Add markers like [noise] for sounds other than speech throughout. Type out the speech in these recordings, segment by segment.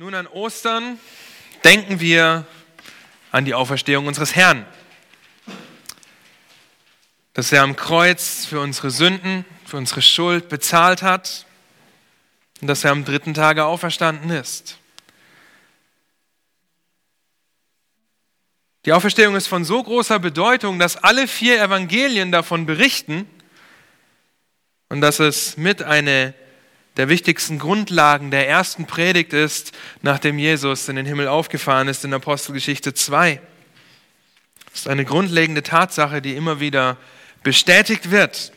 Nun an Ostern denken wir an die Auferstehung unseres Herrn. Dass er am Kreuz für unsere Sünden, für unsere Schuld bezahlt hat und dass er am dritten Tage auferstanden ist. Die Auferstehung ist von so großer Bedeutung, dass alle vier Evangelien davon berichten und dass es mit eine der wichtigsten Grundlagen der ersten Predigt ist, nachdem Jesus in den Himmel aufgefahren ist in Apostelgeschichte 2. Das ist eine grundlegende Tatsache, die immer wieder bestätigt wird.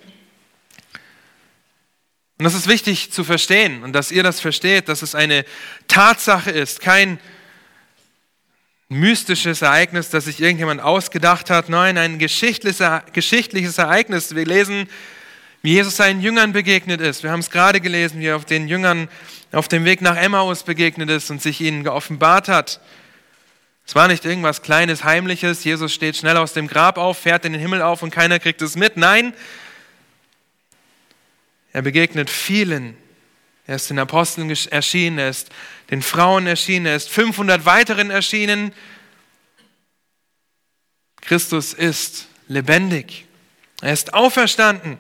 Und das ist wichtig zu verstehen und dass ihr das versteht, dass es eine Tatsache ist, kein mystisches Ereignis, das sich irgendjemand ausgedacht hat. Nein, ein geschichtliches Ereignis. Wir lesen wie Jesus seinen Jüngern begegnet ist. Wir haben es gerade gelesen, wie er auf den Jüngern auf dem Weg nach Emmaus begegnet ist und sich ihnen geoffenbart hat. Es war nicht irgendwas Kleines, Heimliches. Jesus steht schnell aus dem Grab auf, fährt in den Himmel auf und keiner kriegt es mit. Nein, er begegnet vielen. Er ist den Aposteln erschienen, er ist den Frauen erschienen, er ist 500 weiteren erschienen. Christus ist lebendig. Er ist auferstanden.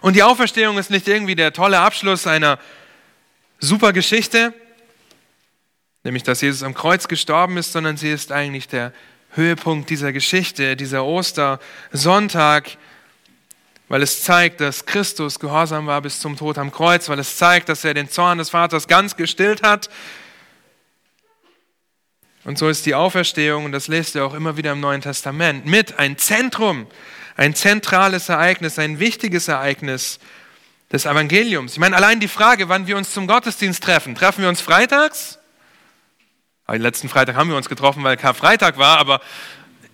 Und die Auferstehung ist nicht irgendwie der tolle Abschluss einer super Geschichte, nämlich dass Jesus am Kreuz gestorben ist, sondern sie ist eigentlich der Höhepunkt dieser Geschichte, dieser Ostersonntag, weil es zeigt, dass Christus gehorsam war bis zum Tod am Kreuz, weil es zeigt, dass er den Zorn des Vaters ganz gestillt hat. Und so ist die Auferstehung, und das lest ihr auch immer wieder im Neuen Testament, mit ein Zentrum ein zentrales Ereignis, ein wichtiges Ereignis des Evangeliums. Ich meine, allein die Frage, wann wir uns zum Gottesdienst treffen. Treffen wir uns freitags? Den letzten Freitag haben wir uns getroffen, weil Karfreitag war, aber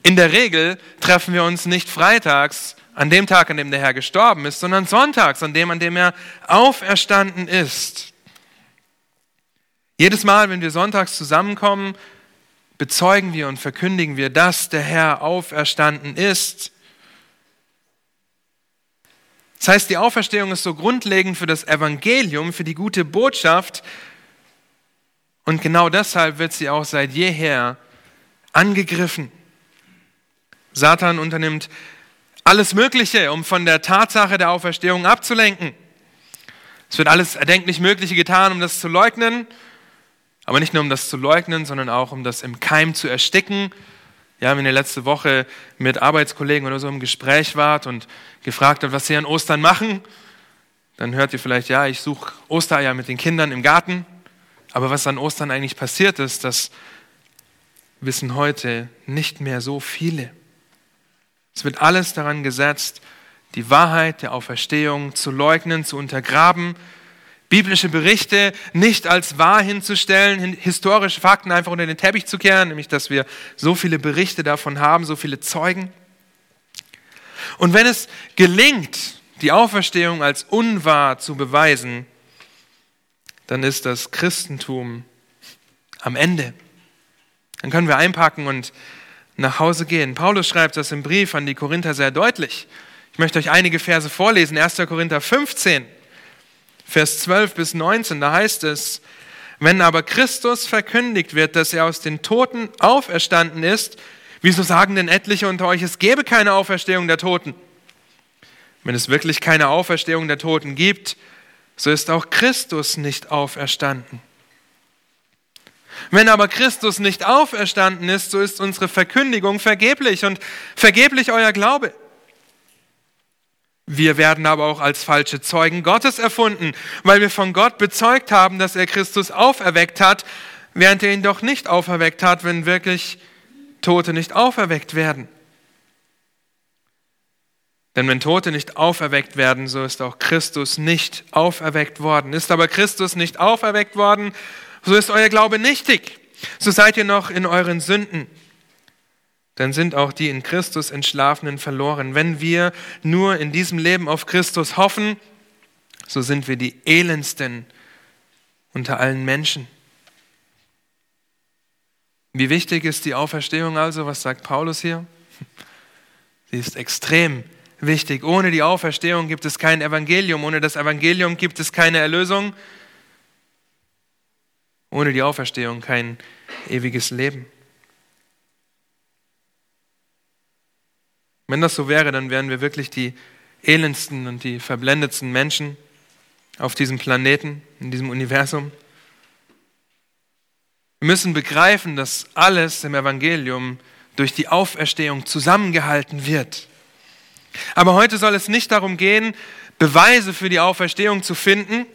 in der Regel treffen wir uns nicht freitags, an dem Tag, an dem der Herr gestorben ist, sondern sonntags, an dem, an dem er auferstanden ist. Jedes Mal, wenn wir sonntags zusammenkommen, bezeugen wir und verkündigen wir, dass der Herr auferstanden ist. Das heißt, die Auferstehung ist so grundlegend für das Evangelium, für die gute Botschaft. Und genau deshalb wird sie auch seit jeher angegriffen. Satan unternimmt alles Mögliche, um von der Tatsache der Auferstehung abzulenken. Es wird alles erdenklich Mögliche getan, um das zu leugnen, aber nicht nur um das zu leugnen, sondern auch um das im Keim zu ersticken, ja, wenn ihr letzte Woche mit Arbeitskollegen oder so im Gespräch wart und gefragt habt, was sie an Ostern machen, dann hört ihr vielleicht, ja, ich suche Ostereier mit den Kindern im Garten. Aber was an Ostern eigentlich passiert ist, das wissen heute nicht mehr so viele. Es wird alles daran gesetzt, die Wahrheit der Auferstehung zu leugnen, zu untergraben biblische Berichte nicht als wahr hinzustellen, historische Fakten einfach unter den Teppich zu kehren, nämlich dass wir so viele Berichte davon haben, so viele Zeugen. Und wenn es gelingt, die Auferstehung als unwahr zu beweisen, dann ist das Christentum am Ende. Dann können wir einpacken und nach Hause gehen. Paulus schreibt das im Brief an die Korinther sehr deutlich. Ich möchte euch einige Verse vorlesen. 1. Korinther 15. Vers 12 bis 19, da heißt es, wenn aber Christus verkündigt wird, dass er aus den Toten auferstanden ist, wieso sagen denn etliche unter euch, es gäbe keine Auferstehung der Toten? Wenn es wirklich keine Auferstehung der Toten gibt, so ist auch Christus nicht auferstanden. Wenn aber Christus nicht auferstanden ist, so ist unsere Verkündigung vergeblich und vergeblich euer Glaube. Wir werden aber auch als falsche Zeugen Gottes erfunden, weil wir von Gott bezeugt haben, dass er Christus auferweckt hat, während er ihn doch nicht auferweckt hat, wenn wirklich Tote nicht auferweckt werden. Denn wenn Tote nicht auferweckt werden, so ist auch Christus nicht auferweckt worden. Ist aber Christus nicht auferweckt worden, so ist euer Glaube nichtig. So seid ihr noch in euren Sünden dann sind auch die in Christus Entschlafenen verloren. Wenn wir nur in diesem Leben auf Christus hoffen, so sind wir die elendsten unter allen Menschen. Wie wichtig ist die Auferstehung also? Was sagt Paulus hier? Sie ist extrem wichtig. Ohne die Auferstehung gibt es kein Evangelium. Ohne das Evangelium gibt es keine Erlösung. ohne die Auferstehung kein ewiges Leben. Wenn das so wäre, dann wären wir wirklich die elendsten und die verblendetsten Menschen auf diesem Planeten, in diesem Universum. Wir müssen begreifen, dass alles im Evangelium durch die Auferstehung zusammengehalten wird. Aber heute soll es nicht darum gehen, Beweise für die Auferstehung zu finden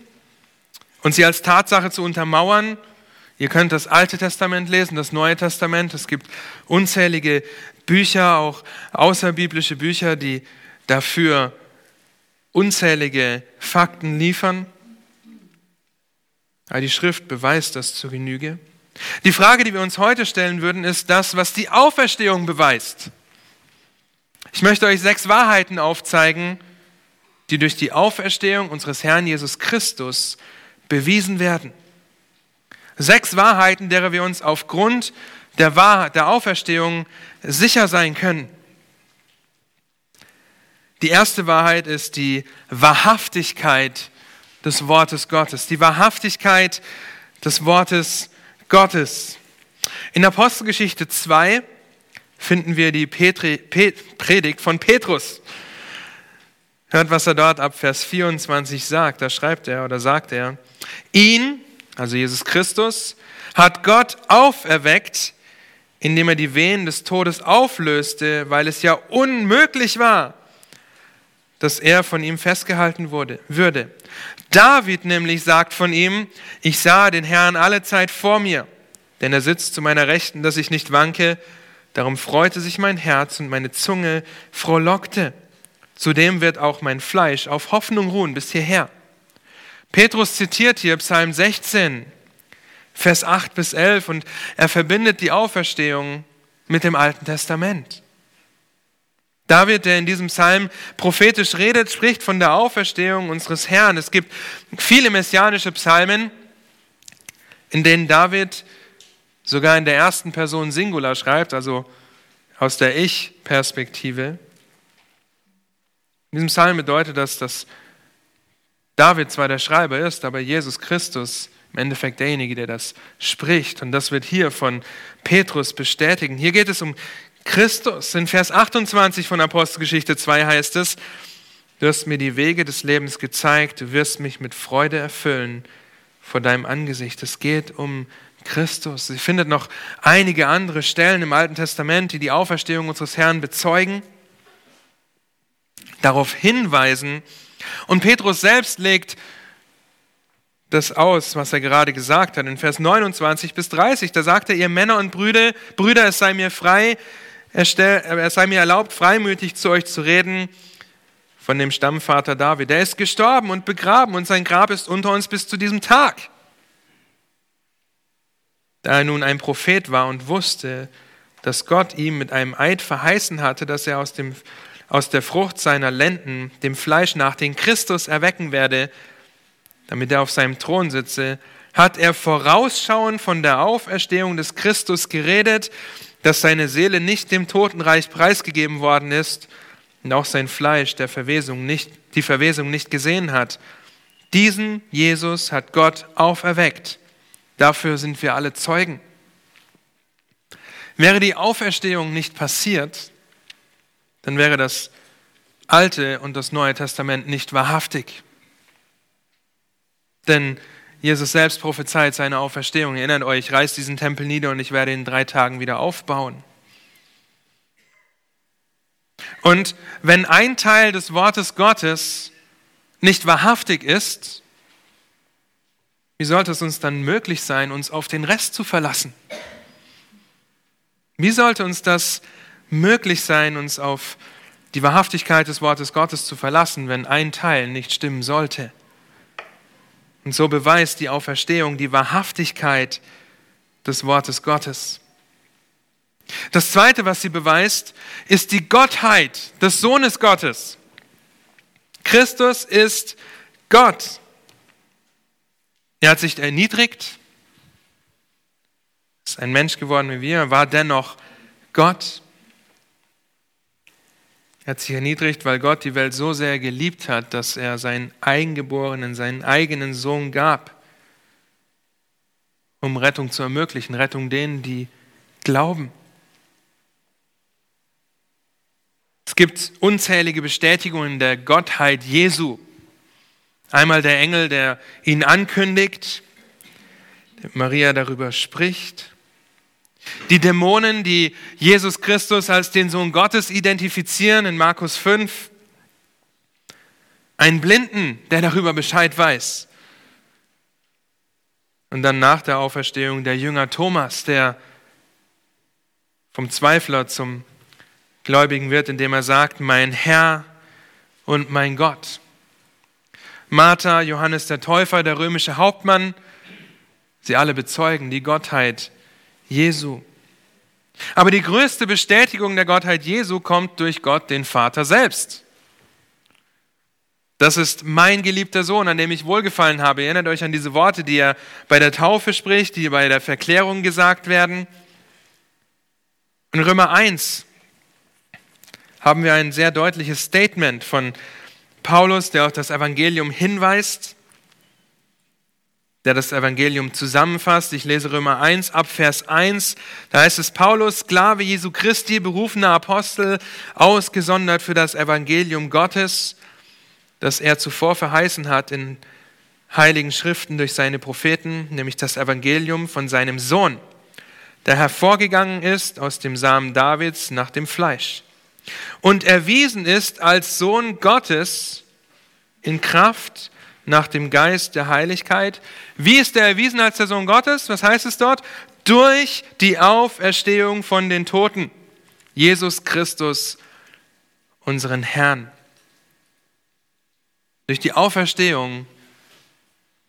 und sie als Tatsache zu untermauern. Ihr könnt das Alte Testament lesen, das Neue Testament. Es gibt unzählige Bücher, auch außerbiblische Bücher, die dafür unzählige Fakten liefern. Aber die Schrift beweist das zu Genüge. Die Frage, die wir uns heute stellen würden, ist das, was die Auferstehung beweist. Ich möchte euch sechs Wahrheiten aufzeigen, die durch die Auferstehung unseres Herrn Jesus Christus bewiesen werden. Sechs Wahrheiten, derer wir uns aufgrund der, Wahrheit, der Auferstehung sicher sein können. Die erste Wahrheit ist die Wahrhaftigkeit des Wortes Gottes. Die Wahrhaftigkeit des Wortes Gottes. In Apostelgeschichte 2 finden wir die Petri, Predigt von Petrus. Hört, was er dort ab Vers 24 sagt. Da schreibt er oder sagt er, ihn, also Jesus Christus, hat Gott auferweckt, indem er die Wehen des Todes auflöste, weil es ja unmöglich war, dass er von ihm festgehalten wurde, würde. David nämlich sagt von ihm, ich sah den Herrn alle Zeit vor mir, denn er sitzt zu meiner Rechten, dass ich nicht wanke. Darum freute sich mein Herz und meine Zunge frohlockte. Zudem wird auch mein Fleisch auf Hoffnung ruhen bis hierher. Petrus zitiert hier Psalm 16, Vers 8 bis 11 und er verbindet die Auferstehung mit dem Alten Testament. David, der in diesem Psalm prophetisch redet, spricht von der Auferstehung unseres Herrn. Es gibt viele messianische Psalmen, in denen David sogar in der ersten Person Singular schreibt, also aus der Ich-Perspektive. In diesem Psalm bedeutet das, dass David zwar der Schreiber ist, aber Jesus Christus Endeffekt derjenige, der das spricht. Und das wird hier von Petrus bestätigen. Hier geht es um Christus. In Vers 28 von Apostelgeschichte 2 heißt es, du hast mir die Wege des Lebens gezeigt, du wirst mich mit Freude erfüllen vor deinem Angesicht. Es geht um Christus. Sie findet noch einige andere Stellen im Alten Testament, die die Auferstehung unseres Herrn bezeugen, darauf hinweisen. Und Petrus selbst legt das aus, was er gerade gesagt hat. In Vers 29 bis 30, da sagt er, ihr Männer und Brüder, Brüder, es sei mir frei, es sei mir erlaubt, freimütig zu euch zu reden von dem Stammvater David. Der ist gestorben und begraben und sein Grab ist unter uns bis zu diesem Tag. Da er nun ein Prophet war und wusste, dass Gott ihm mit einem Eid verheißen hatte, dass er aus, dem, aus der Frucht seiner Lenden, dem Fleisch nach, den Christus erwecken werde, damit er auf seinem Thron sitze, hat er vorausschauend von der Auferstehung des Christus geredet dass seine Seele nicht dem Totenreich preisgegeben worden ist und auch sein Fleisch der Verwesung nicht, die Verwesung nicht gesehen hat. Diesen Jesus hat Gott auferweckt. Dafür sind wir alle Zeugen. Wäre die Auferstehung nicht passiert, dann wäre das Alte und das Neue Testament nicht wahrhaftig. Denn Jesus selbst prophezeit seine Auferstehung. Erinnert euch, reißt diesen Tempel nieder und ich werde ihn in drei Tagen wieder aufbauen. Und wenn ein Teil des Wortes Gottes nicht wahrhaftig ist, wie sollte es uns dann möglich sein, uns auf den Rest zu verlassen? Wie sollte uns das möglich sein, uns auf die Wahrhaftigkeit des Wortes Gottes zu verlassen, wenn ein Teil nicht stimmen sollte? Und so beweist die Auferstehung die Wahrhaftigkeit des Wortes Gottes. Das Zweite, was sie beweist, ist die Gottheit des Sohnes Gottes. Christus ist Gott. Er hat sich erniedrigt, ist ein Mensch geworden wie wir, war dennoch Gott. Er hat sich erniedrigt, weil Gott die Welt so sehr geliebt hat, dass er seinen Eingeborenen, seinen eigenen Sohn gab, um Rettung zu ermöglichen, Rettung denen, die glauben. Es gibt unzählige Bestätigungen der Gottheit Jesu. Einmal der Engel, der ihn ankündigt, Maria darüber spricht. Die Dämonen, die Jesus Christus als den Sohn Gottes identifizieren in Markus 5. Ein Blinden, der darüber Bescheid weiß. Und dann nach der Auferstehung der Jünger Thomas, der vom Zweifler zum Gläubigen wird, indem er sagt, mein Herr und mein Gott. Martha, Johannes der Täufer, der römische Hauptmann, sie alle bezeugen die Gottheit Jesu. Aber die größte Bestätigung der Gottheit Jesu kommt durch Gott, den Vater selbst. Das ist mein geliebter Sohn, an dem ich wohlgefallen habe. Erinnert euch an diese Worte, die er bei der Taufe spricht, die bei der Verklärung gesagt werden. In Römer 1 haben wir ein sehr deutliches Statement von Paulus, der auf das Evangelium hinweist, der das Evangelium zusammenfasst. Ich lese Römer 1 ab Vers 1. Da heißt es, Paulus, Sklave Jesu Christi, berufener Apostel, ausgesondert für das Evangelium Gottes, das er zuvor verheißen hat in heiligen Schriften durch seine Propheten, nämlich das Evangelium von seinem Sohn, der hervorgegangen ist aus dem Samen Davids nach dem Fleisch und erwiesen ist als Sohn Gottes in Kraft nach dem Geist der Heiligkeit. Wie ist er erwiesen als der Sohn Gottes? Was heißt es dort? Durch die Auferstehung von den Toten. Jesus Christus, unseren Herrn. Durch die Auferstehung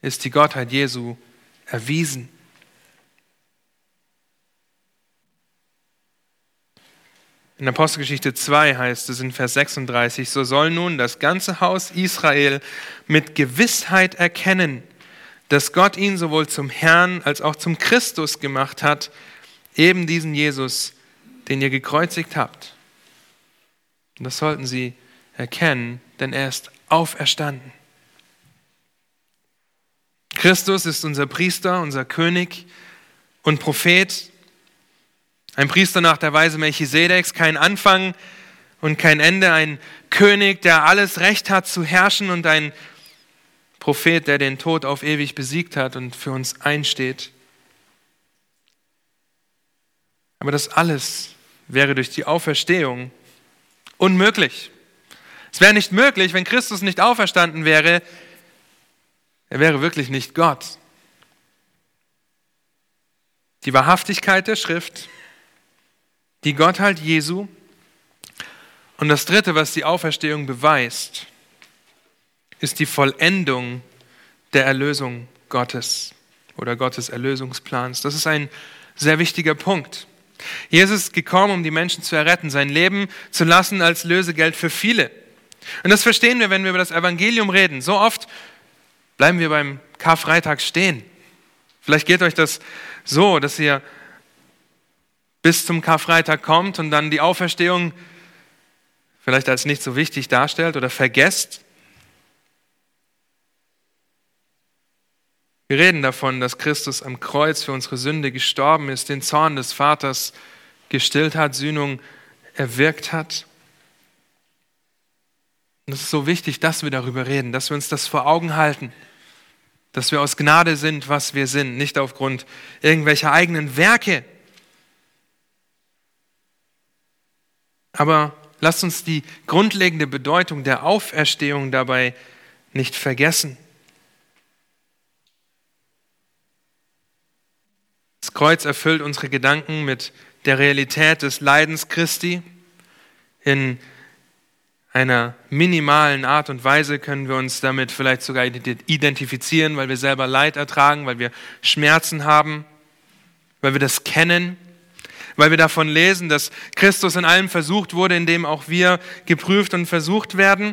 ist die Gottheit Jesu erwiesen. In Apostelgeschichte 2 heißt es in Vers 36, so soll nun das ganze Haus Israel mit Gewissheit erkennen, dass Gott ihn sowohl zum Herrn als auch zum Christus gemacht hat, eben diesen Jesus, den ihr gekreuzigt habt. Und das sollten sie erkennen, denn er ist auferstanden. Christus ist unser Priester, unser König und Prophet, ein Priester nach der Weise Melchisedeks, kein Anfang und kein Ende, ein König, der alles Recht hat zu herrschen und ein Prophet, der den Tod auf ewig besiegt hat und für uns einsteht. Aber das alles wäre durch die Auferstehung unmöglich. Es wäre nicht möglich, wenn Christus nicht auferstanden wäre. Er wäre wirklich nicht Gott. Die Wahrhaftigkeit der Schrift die Gottheit Jesu. Und das Dritte, was die Auferstehung beweist, ist die Vollendung der Erlösung Gottes oder Gottes Erlösungsplans. Das ist ein sehr wichtiger Punkt. Jesus ist gekommen, um die Menschen zu erretten, sein Leben zu lassen als Lösegeld für viele. Und das verstehen wir, wenn wir über das Evangelium reden. So oft bleiben wir beim Karfreitag stehen. Vielleicht geht euch das so, dass ihr bis zum Karfreitag kommt und dann die Auferstehung vielleicht als nicht so wichtig darstellt oder vergesst. Wir reden davon, dass Christus am Kreuz für unsere Sünde gestorben ist, den Zorn des Vaters gestillt hat, Sühnung erwirkt hat. Und es ist so wichtig, dass wir darüber reden, dass wir uns das vor Augen halten, dass wir aus Gnade sind, was wir sind, nicht aufgrund irgendwelcher eigenen Werke, Aber lasst uns die grundlegende Bedeutung der Auferstehung dabei nicht vergessen. Das Kreuz erfüllt unsere Gedanken mit der Realität des Leidens Christi. In einer minimalen Art und Weise können wir uns damit vielleicht sogar identifizieren, weil wir selber Leid ertragen, weil wir Schmerzen haben, weil wir das kennen weil wir davon lesen, dass Christus in allem versucht wurde, in dem auch wir geprüft und versucht werden.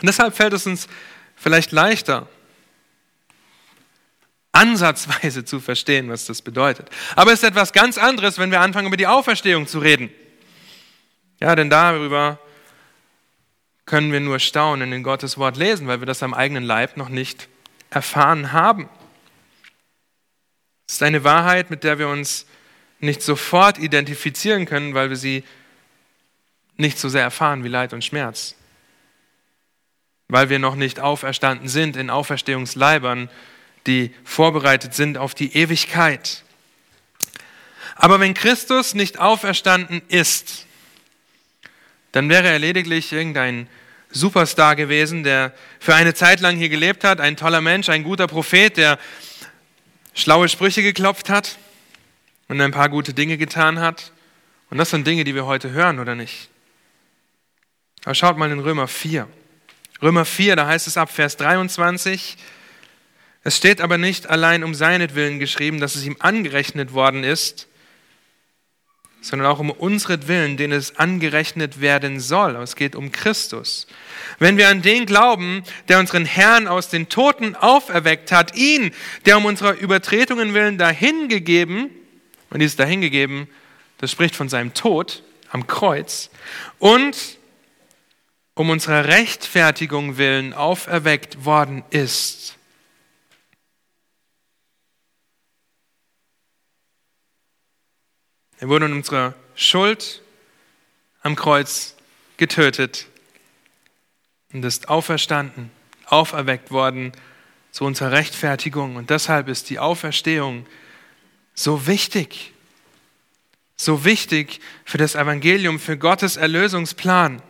Und deshalb fällt es uns vielleicht leichter, ansatzweise zu verstehen, was das bedeutet. Aber es ist etwas ganz anderes, wenn wir anfangen, über die Auferstehung zu reden. Ja, denn darüber können wir nur staunen in Gottes Wort lesen, weil wir das am eigenen Leib noch nicht erfahren haben. Es ist eine Wahrheit, mit der wir uns nicht sofort identifizieren können, weil wir sie nicht so sehr erfahren wie Leid und Schmerz. Weil wir noch nicht auferstanden sind in Auferstehungsleibern, die vorbereitet sind auf die Ewigkeit. Aber wenn Christus nicht auferstanden ist, dann wäre er lediglich irgendein Superstar gewesen, der für eine Zeit lang hier gelebt hat, ein toller Mensch, ein guter Prophet, der schlaue Sprüche geklopft hat und ein paar gute Dinge getan hat. Und das sind Dinge, die wir heute hören, oder nicht? Aber schaut mal in Römer 4. Römer 4, da heißt es ab Vers 23, es steht aber nicht allein um seinetwillen geschrieben, dass es ihm angerechnet worden ist, sondern auch um unseren den es angerechnet werden soll. Es geht um Christus. Wenn wir an den glauben, der unseren Herrn aus den Toten auferweckt hat, ihn, der um unserer Übertretungen willen dahingegeben, und dieses dahingegeben, das spricht von seinem Tod am Kreuz, und um unserer Rechtfertigung willen auferweckt worden ist. Er wurde in unserer Schuld am Kreuz getötet und ist auferstanden, auferweckt worden zu unserer Rechtfertigung. Und deshalb ist die Auferstehung so wichtig, so wichtig für das Evangelium, für Gottes Erlösungsplan.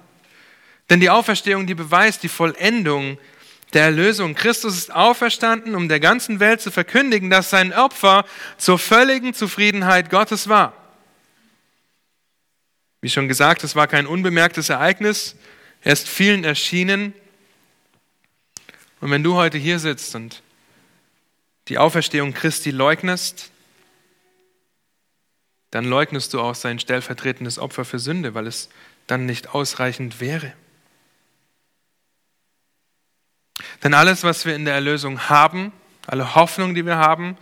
Denn die Auferstehung, die beweist die Vollendung der Erlösung. Christus ist auferstanden, um der ganzen Welt zu verkündigen, dass sein Opfer zur völligen Zufriedenheit Gottes war. Wie schon gesagt, es war kein unbemerktes Ereignis. Er ist vielen erschienen. Und wenn du heute hier sitzt und die Auferstehung Christi leugnest, dann leugnest du auch sein stellvertretendes Opfer für Sünde, weil es dann nicht ausreichend wäre. Denn alles, was wir in der Erlösung haben, alle Hoffnung, die wir haben,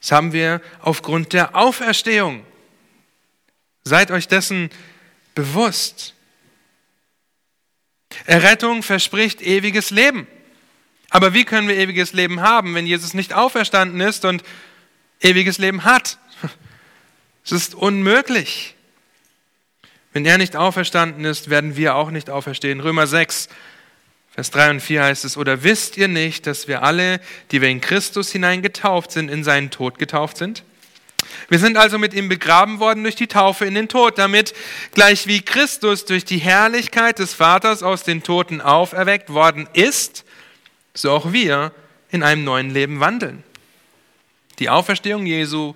das haben wir aufgrund der Auferstehung. Seid euch dessen bewusst. Errettung verspricht ewiges Leben. Aber wie können wir ewiges Leben haben, wenn Jesus nicht auferstanden ist und ewiges Leben hat? Es ist unmöglich. Wenn er nicht auferstanden ist, werden wir auch nicht auferstehen. Römer 6, Vers 3 und 4 heißt es, oder wisst ihr nicht, dass wir alle, die wir in Christus hinein getauft sind, in seinen Tod getauft sind? Wir sind also mit ihm begraben worden durch die Taufe in den Tod, damit gleich wie Christus durch die Herrlichkeit des Vaters aus den Toten auferweckt worden ist, so auch wir in einem neuen Leben wandeln. Die Auferstehung Jesu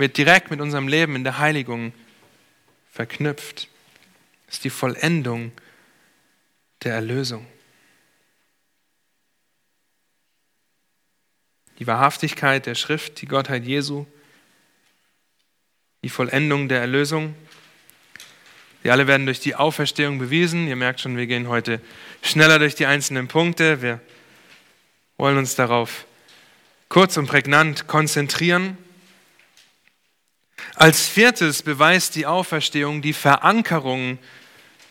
wird direkt mit unserem Leben in der Heiligung verknüpft. Das ist die Vollendung der Erlösung. die Wahrhaftigkeit der Schrift, die Gottheit Jesu, die Vollendung der Erlösung. Die alle werden durch die Auferstehung bewiesen. Ihr merkt schon, wir gehen heute schneller durch die einzelnen Punkte. Wir wollen uns darauf kurz und prägnant konzentrieren. Als viertes beweist die Auferstehung die Verankerung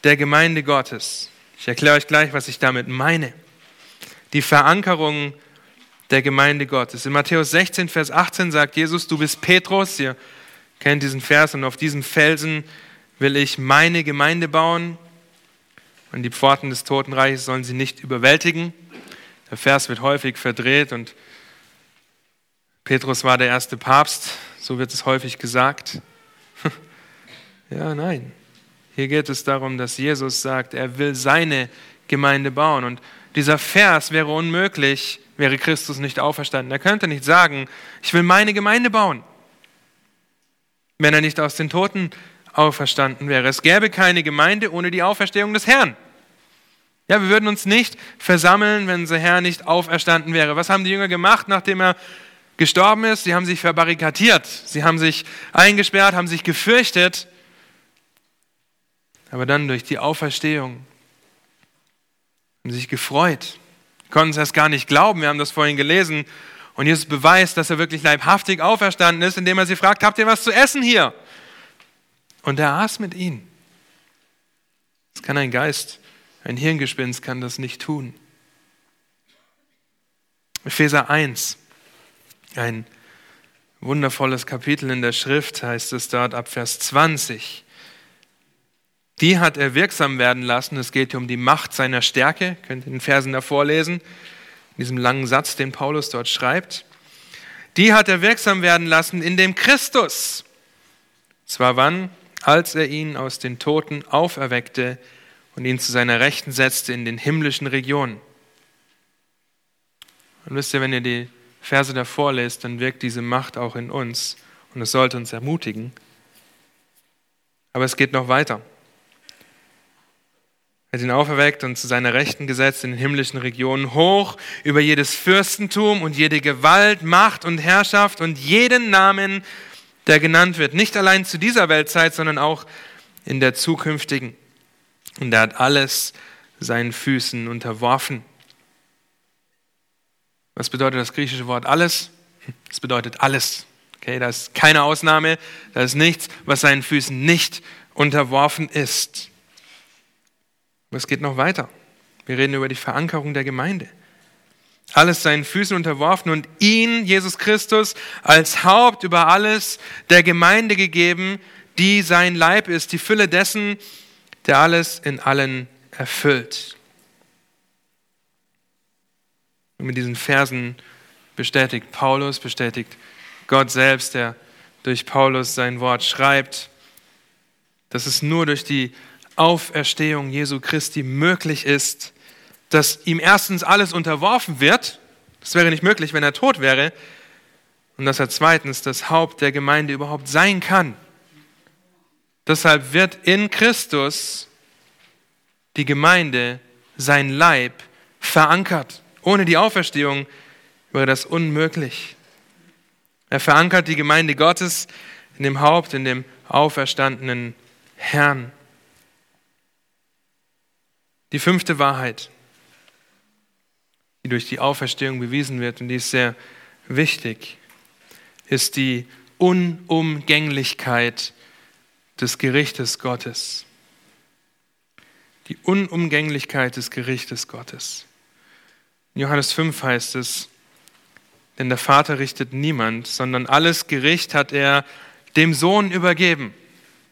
der Gemeinde Gottes. Ich erkläre euch gleich, was ich damit meine. Die Verankerung der Gemeinde Gottes. In Matthäus 16, Vers 18 sagt Jesus, du bist Petrus, ihr kennt diesen Vers, und auf diesem Felsen will ich meine Gemeinde bauen und die Pforten des Totenreiches sollen sie nicht überwältigen. Der Vers wird häufig verdreht und Petrus war der erste Papst, so wird es häufig gesagt. [laughs] ja, nein. Hier geht es darum, dass Jesus sagt, er will seine Gemeinde bauen. Und dieser Vers wäre unmöglich, wäre Christus nicht auferstanden. Er könnte nicht sagen, ich will meine Gemeinde bauen, wenn er nicht aus den Toten auferstanden wäre. Es gäbe keine Gemeinde ohne die Auferstehung des Herrn. Ja, wir würden uns nicht versammeln, wenn unser Herr nicht auferstanden wäre. Was haben die Jünger gemacht, nachdem er gestorben ist? Sie haben sich verbarrikadiert. Sie haben sich eingesperrt, haben sich gefürchtet. Aber dann durch die Auferstehung haben sich gefreut konnten es erst gar nicht glauben. Wir haben das vorhin gelesen. Und Jesus beweist, dass er wirklich leibhaftig auferstanden ist, indem er sie fragt, habt ihr was zu essen hier? Und er aß mit ihnen. Das kann ein Geist, ein Hirngespinst kann das nicht tun. Epheser 1, ein Wundervolles Kapitel in der Schrift heißt es dort ab Vers 20. Die hat er wirksam werden lassen. Es geht hier um die Macht seiner Stärke. Könnt ihr den Versen davor lesen, in diesem langen Satz, den Paulus dort schreibt. Die hat er wirksam werden lassen in dem Christus. Zwar wann? Als er ihn aus den Toten auferweckte und ihn zu seiner Rechten setzte in den himmlischen Regionen. Und wisst ihr, wenn ihr die Verse davor lest, dann wirkt diese Macht auch in uns und es sollte uns ermutigen. Aber es geht noch weiter. Er hat ihn auferweckt und zu seiner Rechten gesetzt in den himmlischen Regionen, hoch über jedes Fürstentum und jede Gewalt, Macht und Herrschaft und jeden Namen, der genannt wird. Nicht allein zu dieser Weltzeit, sondern auch in der zukünftigen. Und er hat alles seinen Füßen unterworfen. Was bedeutet das griechische Wort alles? Es bedeutet alles. Okay, da ist keine Ausnahme, da ist nichts, was seinen Füßen nicht unterworfen ist. Es geht noch weiter. Wir reden über die Verankerung der Gemeinde. Alles seinen Füßen unterworfen und ihn, Jesus Christus, als Haupt über alles der Gemeinde gegeben, die sein Leib ist, die Fülle dessen, der alles in allen erfüllt. Und mit diesen Versen bestätigt Paulus, bestätigt Gott selbst, der durch Paulus sein Wort schreibt, dass es nur durch die Auferstehung Jesu Christi möglich ist, dass ihm erstens alles unterworfen wird, das wäre nicht möglich, wenn er tot wäre, und dass er zweitens das Haupt der Gemeinde überhaupt sein kann. Deshalb wird in Christus die Gemeinde, sein Leib, verankert. Ohne die Auferstehung wäre das unmöglich. Er verankert die Gemeinde Gottes in dem Haupt, in dem auferstandenen Herrn. Die fünfte Wahrheit, die durch die Auferstehung bewiesen wird, und die ist sehr wichtig, ist die Unumgänglichkeit des Gerichtes Gottes. Die Unumgänglichkeit des Gerichtes Gottes. In Johannes 5 heißt es, denn der Vater richtet niemand, sondern alles Gericht hat er dem Sohn übergeben.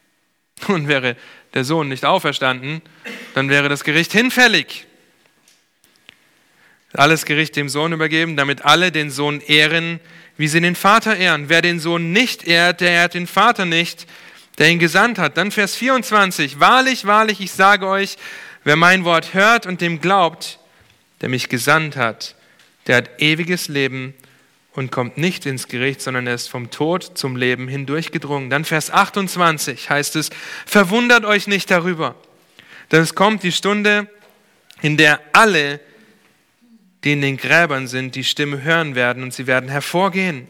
[laughs] Und wäre der Sohn nicht auferstanden, dann wäre das Gericht hinfällig. Alles Gericht dem Sohn übergeben, damit alle den Sohn ehren, wie sie den Vater ehren. Wer den Sohn nicht ehrt, der ehrt den Vater nicht, der ihn gesandt hat. Dann Vers 24. Wahrlich, wahrlich, ich sage euch, wer mein Wort hört und dem glaubt, der mich gesandt hat, der hat ewiges Leben und kommt nicht ins Gericht, sondern er ist vom Tod zum Leben hindurchgedrungen. Dann Vers 28 heißt es, verwundert euch nicht darüber, denn es kommt die Stunde, in der alle, die in den Gräbern sind, die Stimme hören werden und sie werden hervorgehen,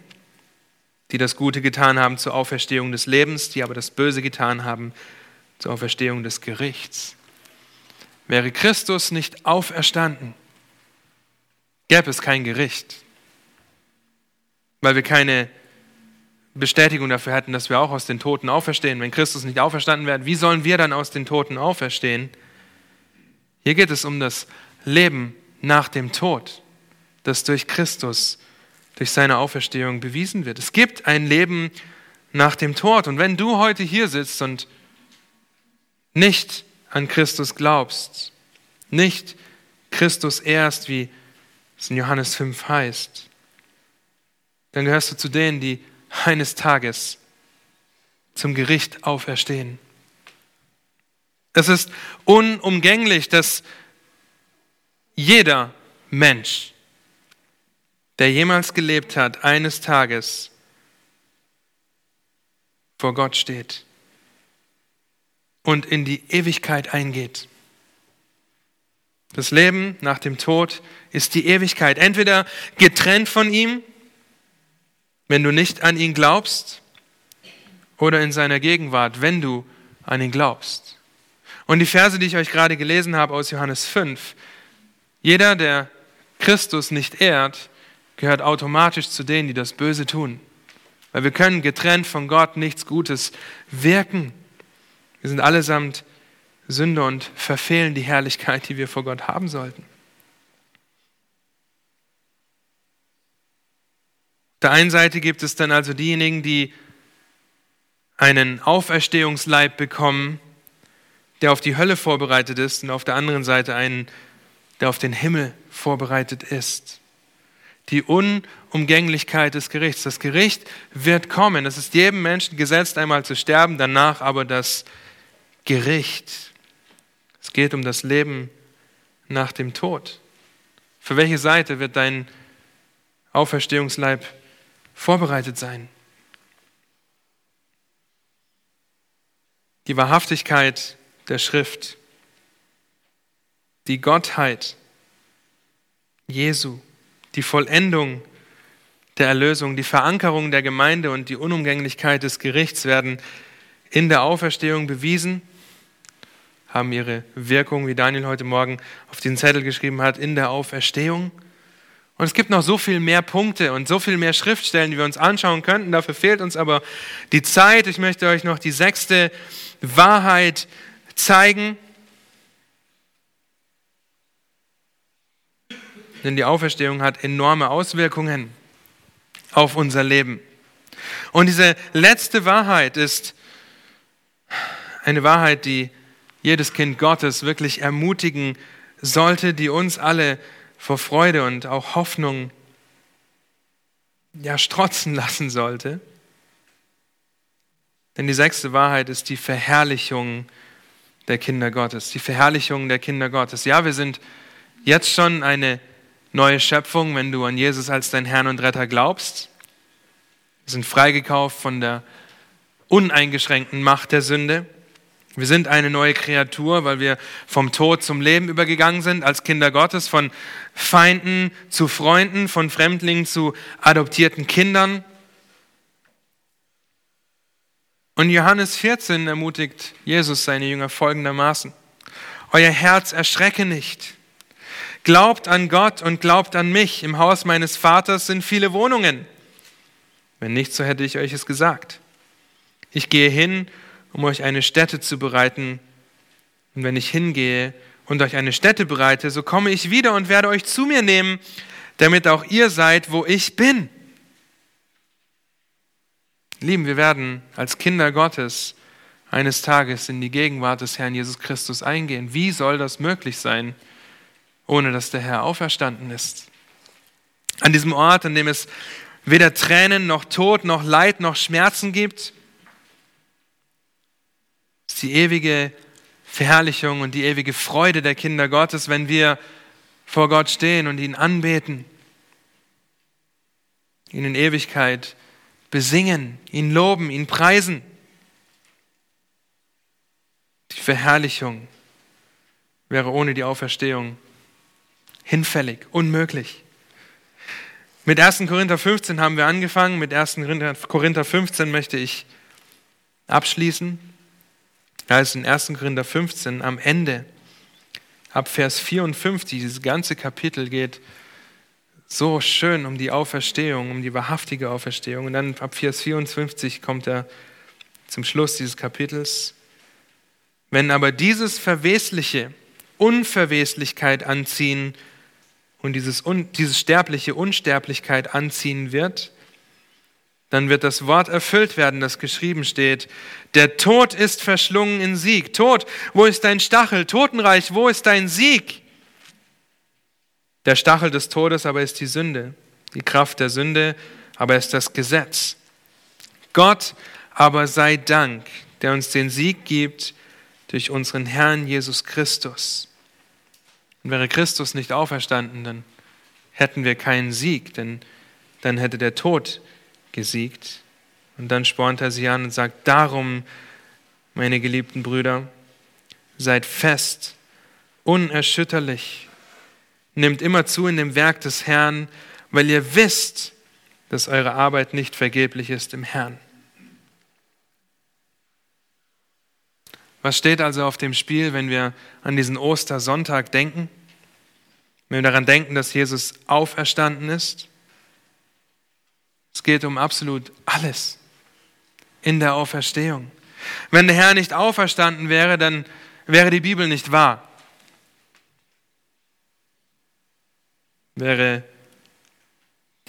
die das Gute getan haben zur Auferstehung des Lebens, die aber das Böse getan haben zur Auferstehung des Gerichts. Wäre Christus nicht auferstanden, gäbe es kein Gericht weil wir keine Bestätigung dafür hätten, dass wir auch aus den Toten auferstehen. Wenn Christus nicht auferstanden wäre, wie sollen wir dann aus den Toten auferstehen? Hier geht es um das Leben nach dem Tod, das durch Christus, durch seine Auferstehung bewiesen wird. Es gibt ein Leben nach dem Tod. Und wenn du heute hier sitzt und nicht an Christus glaubst, nicht Christus erst, wie es in Johannes 5 heißt, dann gehörst du zu denen, die eines Tages zum Gericht auferstehen. Es ist unumgänglich, dass jeder Mensch, der jemals gelebt hat, eines Tages vor Gott steht und in die Ewigkeit eingeht. Das Leben nach dem Tod ist die Ewigkeit, entweder getrennt von ihm wenn du nicht an ihn glaubst oder in seiner Gegenwart, wenn du an ihn glaubst. Und die Verse, die ich euch gerade gelesen habe aus Johannes 5, jeder, der Christus nicht ehrt, gehört automatisch zu denen, die das Böse tun. Weil wir können getrennt von Gott nichts Gutes wirken. Wir sind allesamt Sünder und verfehlen die Herrlichkeit, die wir vor Gott haben sollten. Auf der einen Seite gibt es dann also diejenigen, die einen Auferstehungsleib bekommen, der auf die Hölle vorbereitet ist, und auf der anderen Seite einen, der auf den Himmel vorbereitet ist. Die Unumgänglichkeit des Gerichts. Das Gericht wird kommen. Es ist jedem Menschen gesetzt, einmal zu sterben, danach aber das Gericht. Es geht um das Leben nach dem Tod. Für welche Seite wird dein Auferstehungsleib vorbereitet sein? Die Wahrhaftigkeit der Schrift, die Gottheit Jesu, die Vollendung der Erlösung, die Verankerung der Gemeinde und die Unumgänglichkeit des Gerichts werden in der Auferstehung bewiesen, haben ihre Wirkung, wie Daniel heute Morgen auf den Zettel geschrieben hat, in der Auferstehung. Und es gibt noch so viel mehr Punkte und so viel mehr Schriftstellen, die wir uns anschauen könnten. Dafür fehlt uns aber die Zeit. Ich möchte euch noch die sechste Wahrheit zeigen. Denn die Auferstehung hat enorme Auswirkungen auf unser Leben. Und diese letzte Wahrheit ist eine Wahrheit, die jedes Kind Gottes wirklich ermutigen sollte, die uns alle vor Freude und auch Hoffnung ja strotzen lassen sollte. Denn die sechste Wahrheit ist die Verherrlichung der Kinder Gottes, die Verherrlichung der Kinder Gottes. Ja, wir sind jetzt schon eine neue Schöpfung, wenn du an Jesus als dein Herrn und Retter glaubst. Wir sind freigekauft von der uneingeschränkten Macht der Sünde. Wir sind eine neue Kreatur, weil wir vom Tod zum Leben übergegangen sind, als Kinder Gottes, von Feinden zu Freunden, von Fremdlingen zu adoptierten Kindern. Und Johannes 14 ermutigt Jesus seine Jünger folgendermaßen. Euer Herz erschrecke nicht. Glaubt an Gott und glaubt an mich. Im Haus meines Vaters sind viele Wohnungen. Wenn nicht, so hätte ich euch es gesagt. Ich gehe hin, um euch eine Stätte zu bereiten. Und wenn ich hingehe und euch eine Stätte bereite, so komme ich wieder und werde euch zu mir nehmen, damit auch ihr seid, wo ich bin. Lieben, wir werden als Kinder Gottes eines Tages in die Gegenwart des Herrn Jesus Christus eingehen. Wie soll das möglich sein, ohne dass der Herr auferstanden ist? An diesem Ort, an dem es weder Tränen noch Tod noch Leid noch Schmerzen gibt, die ewige Verherrlichung und die ewige Freude der Kinder Gottes, wenn wir vor Gott stehen und ihn anbeten, ihn in Ewigkeit besingen, ihn loben, ihn preisen. Die Verherrlichung wäre ohne die Auferstehung hinfällig, unmöglich. Mit 1. Korinther 15 haben wir angefangen. Mit 1. Korinther 15 möchte ich abschließen. Da ist in 1. Korinther 15 am Ende, ab Vers 54, dieses ganze Kapitel geht so schön um die Auferstehung, um die wahrhaftige Auferstehung. Und dann ab Vers 54 kommt er zum Schluss dieses Kapitels. Wenn aber dieses Verwesliche Unverweslichkeit anziehen und dieses, dieses sterbliche Unsterblichkeit anziehen wird, dann wird das Wort erfüllt werden, das geschrieben steht. Der Tod ist verschlungen in Sieg. Tod, wo ist dein Stachel? Totenreich, wo ist dein Sieg? Der Stachel des Todes aber ist die Sünde. Die Kraft der Sünde aber ist das Gesetz. Gott aber sei Dank, der uns den Sieg gibt durch unseren Herrn Jesus Christus. Und wäre Christus nicht auferstanden, dann hätten wir keinen Sieg, denn dann hätte der Tod gesiegt. Und dann spornt er sie an und sagt, darum, meine geliebten Brüder, seid fest, unerschütterlich, nehmt immer zu in dem Werk des Herrn, weil ihr wisst, dass eure Arbeit nicht vergeblich ist im Herrn. Was steht also auf dem Spiel, wenn wir an diesen Ostersonntag denken? Wenn wir daran denken, dass Jesus auferstanden ist? Es geht um absolut alles in der Auferstehung. Wenn der Herr nicht auferstanden wäre, dann wäre die Bibel nicht wahr. Wäre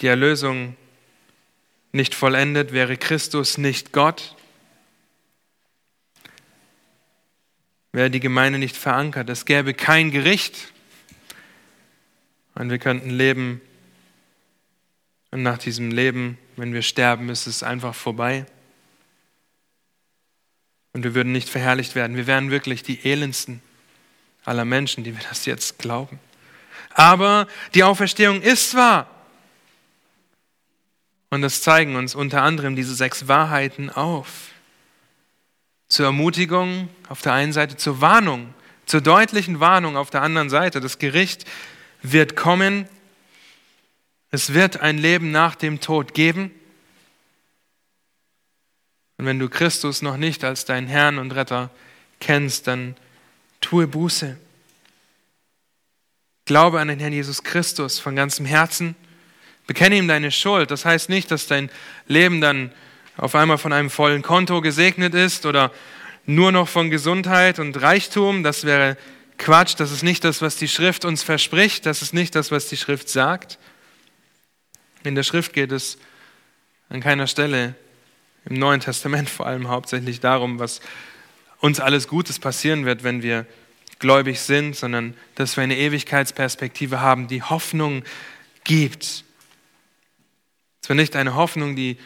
die Erlösung nicht vollendet, wäre Christus nicht Gott, wäre die Gemeinde nicht verankert. Es gäbe kein Gericht. Und wir könnten leben. Und nach diesem Leben, wenn wir sterben, ist es einfach vorbei. Und wir würden nicht verherrlicht werden. Wir wären wirklich die elendsten aller Menschen, die wir das jetzt glauben. Aber die Auferstehung ist wahr. Und das zeigen uns unter anderem diese sechs Wahrheiten auf. Zur Ermutigung auf der einen Seite, zur Warnung, zur deutlichen Warnung auf der anderen Seite. Das Gericht wird kommen. Es wird ein Leben nach dem Tod geben. Und wenn du Christus noch nicht als deinen Herrn und Retter kennst, dann tue Buße. Glaube an den Herrn Jesus Christus von ganzem Herzen. Bekenne ihm deine Schuld. Das heißt nicht, dass dein Leben dann auf einmal von einem vollen Konto gesegnet ist oder nur noch von Gesundheit und Reichtum. Das wäre Quatsch. Das ist nicht das, was die Schrift uns verspricht. Das ist nicht das, was die Schrift sagt. In der Schrift geht es an keiner Stelle, im Neuen Testament vor allem hauptsächlich darum, was uns alles Gutes passieren wird, wenn wir gläubig sind, sondern dass wir eine Ewigkeitsperspektive haben, die Hoffnung gibt. Es war nicht eine Hoffnung, die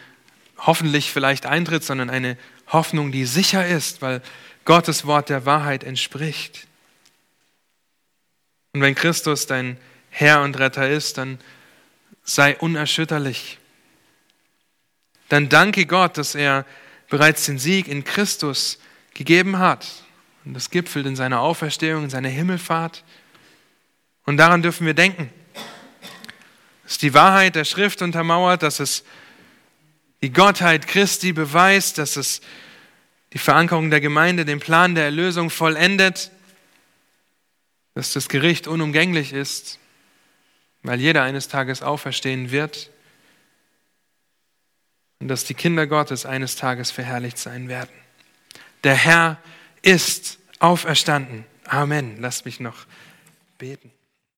hoffentlich vielleicht eintritt, sondern eine Hoffnung, die sicher ist, weil Gottes Wort der Wahrheit entspricht. Und wenn Christus dein Herr und Retter ist, dann sei unerschütterlich. Dann danke Gott, dass er bereits den Sieg in Christus gegeben hat. Und das gipfelt in seiner Auferstehung, in seiner Himmelfahrt. Und daran dürfen wir denken. Das ist die Wahrheit der Schrift untermauert, dass es die Gottheit Christi beweist, dass es die Verankerung der Gemeinde, den Plan der Erlösung vollendet, dass das Gericht unumgänglich ist, weil jeder eines Tages auferstehen wird und dass die Kinder Gottes eines Tages verherrlicht sein werden. Der Herr ist auferstanden. Amen. Lasst mich noch beten.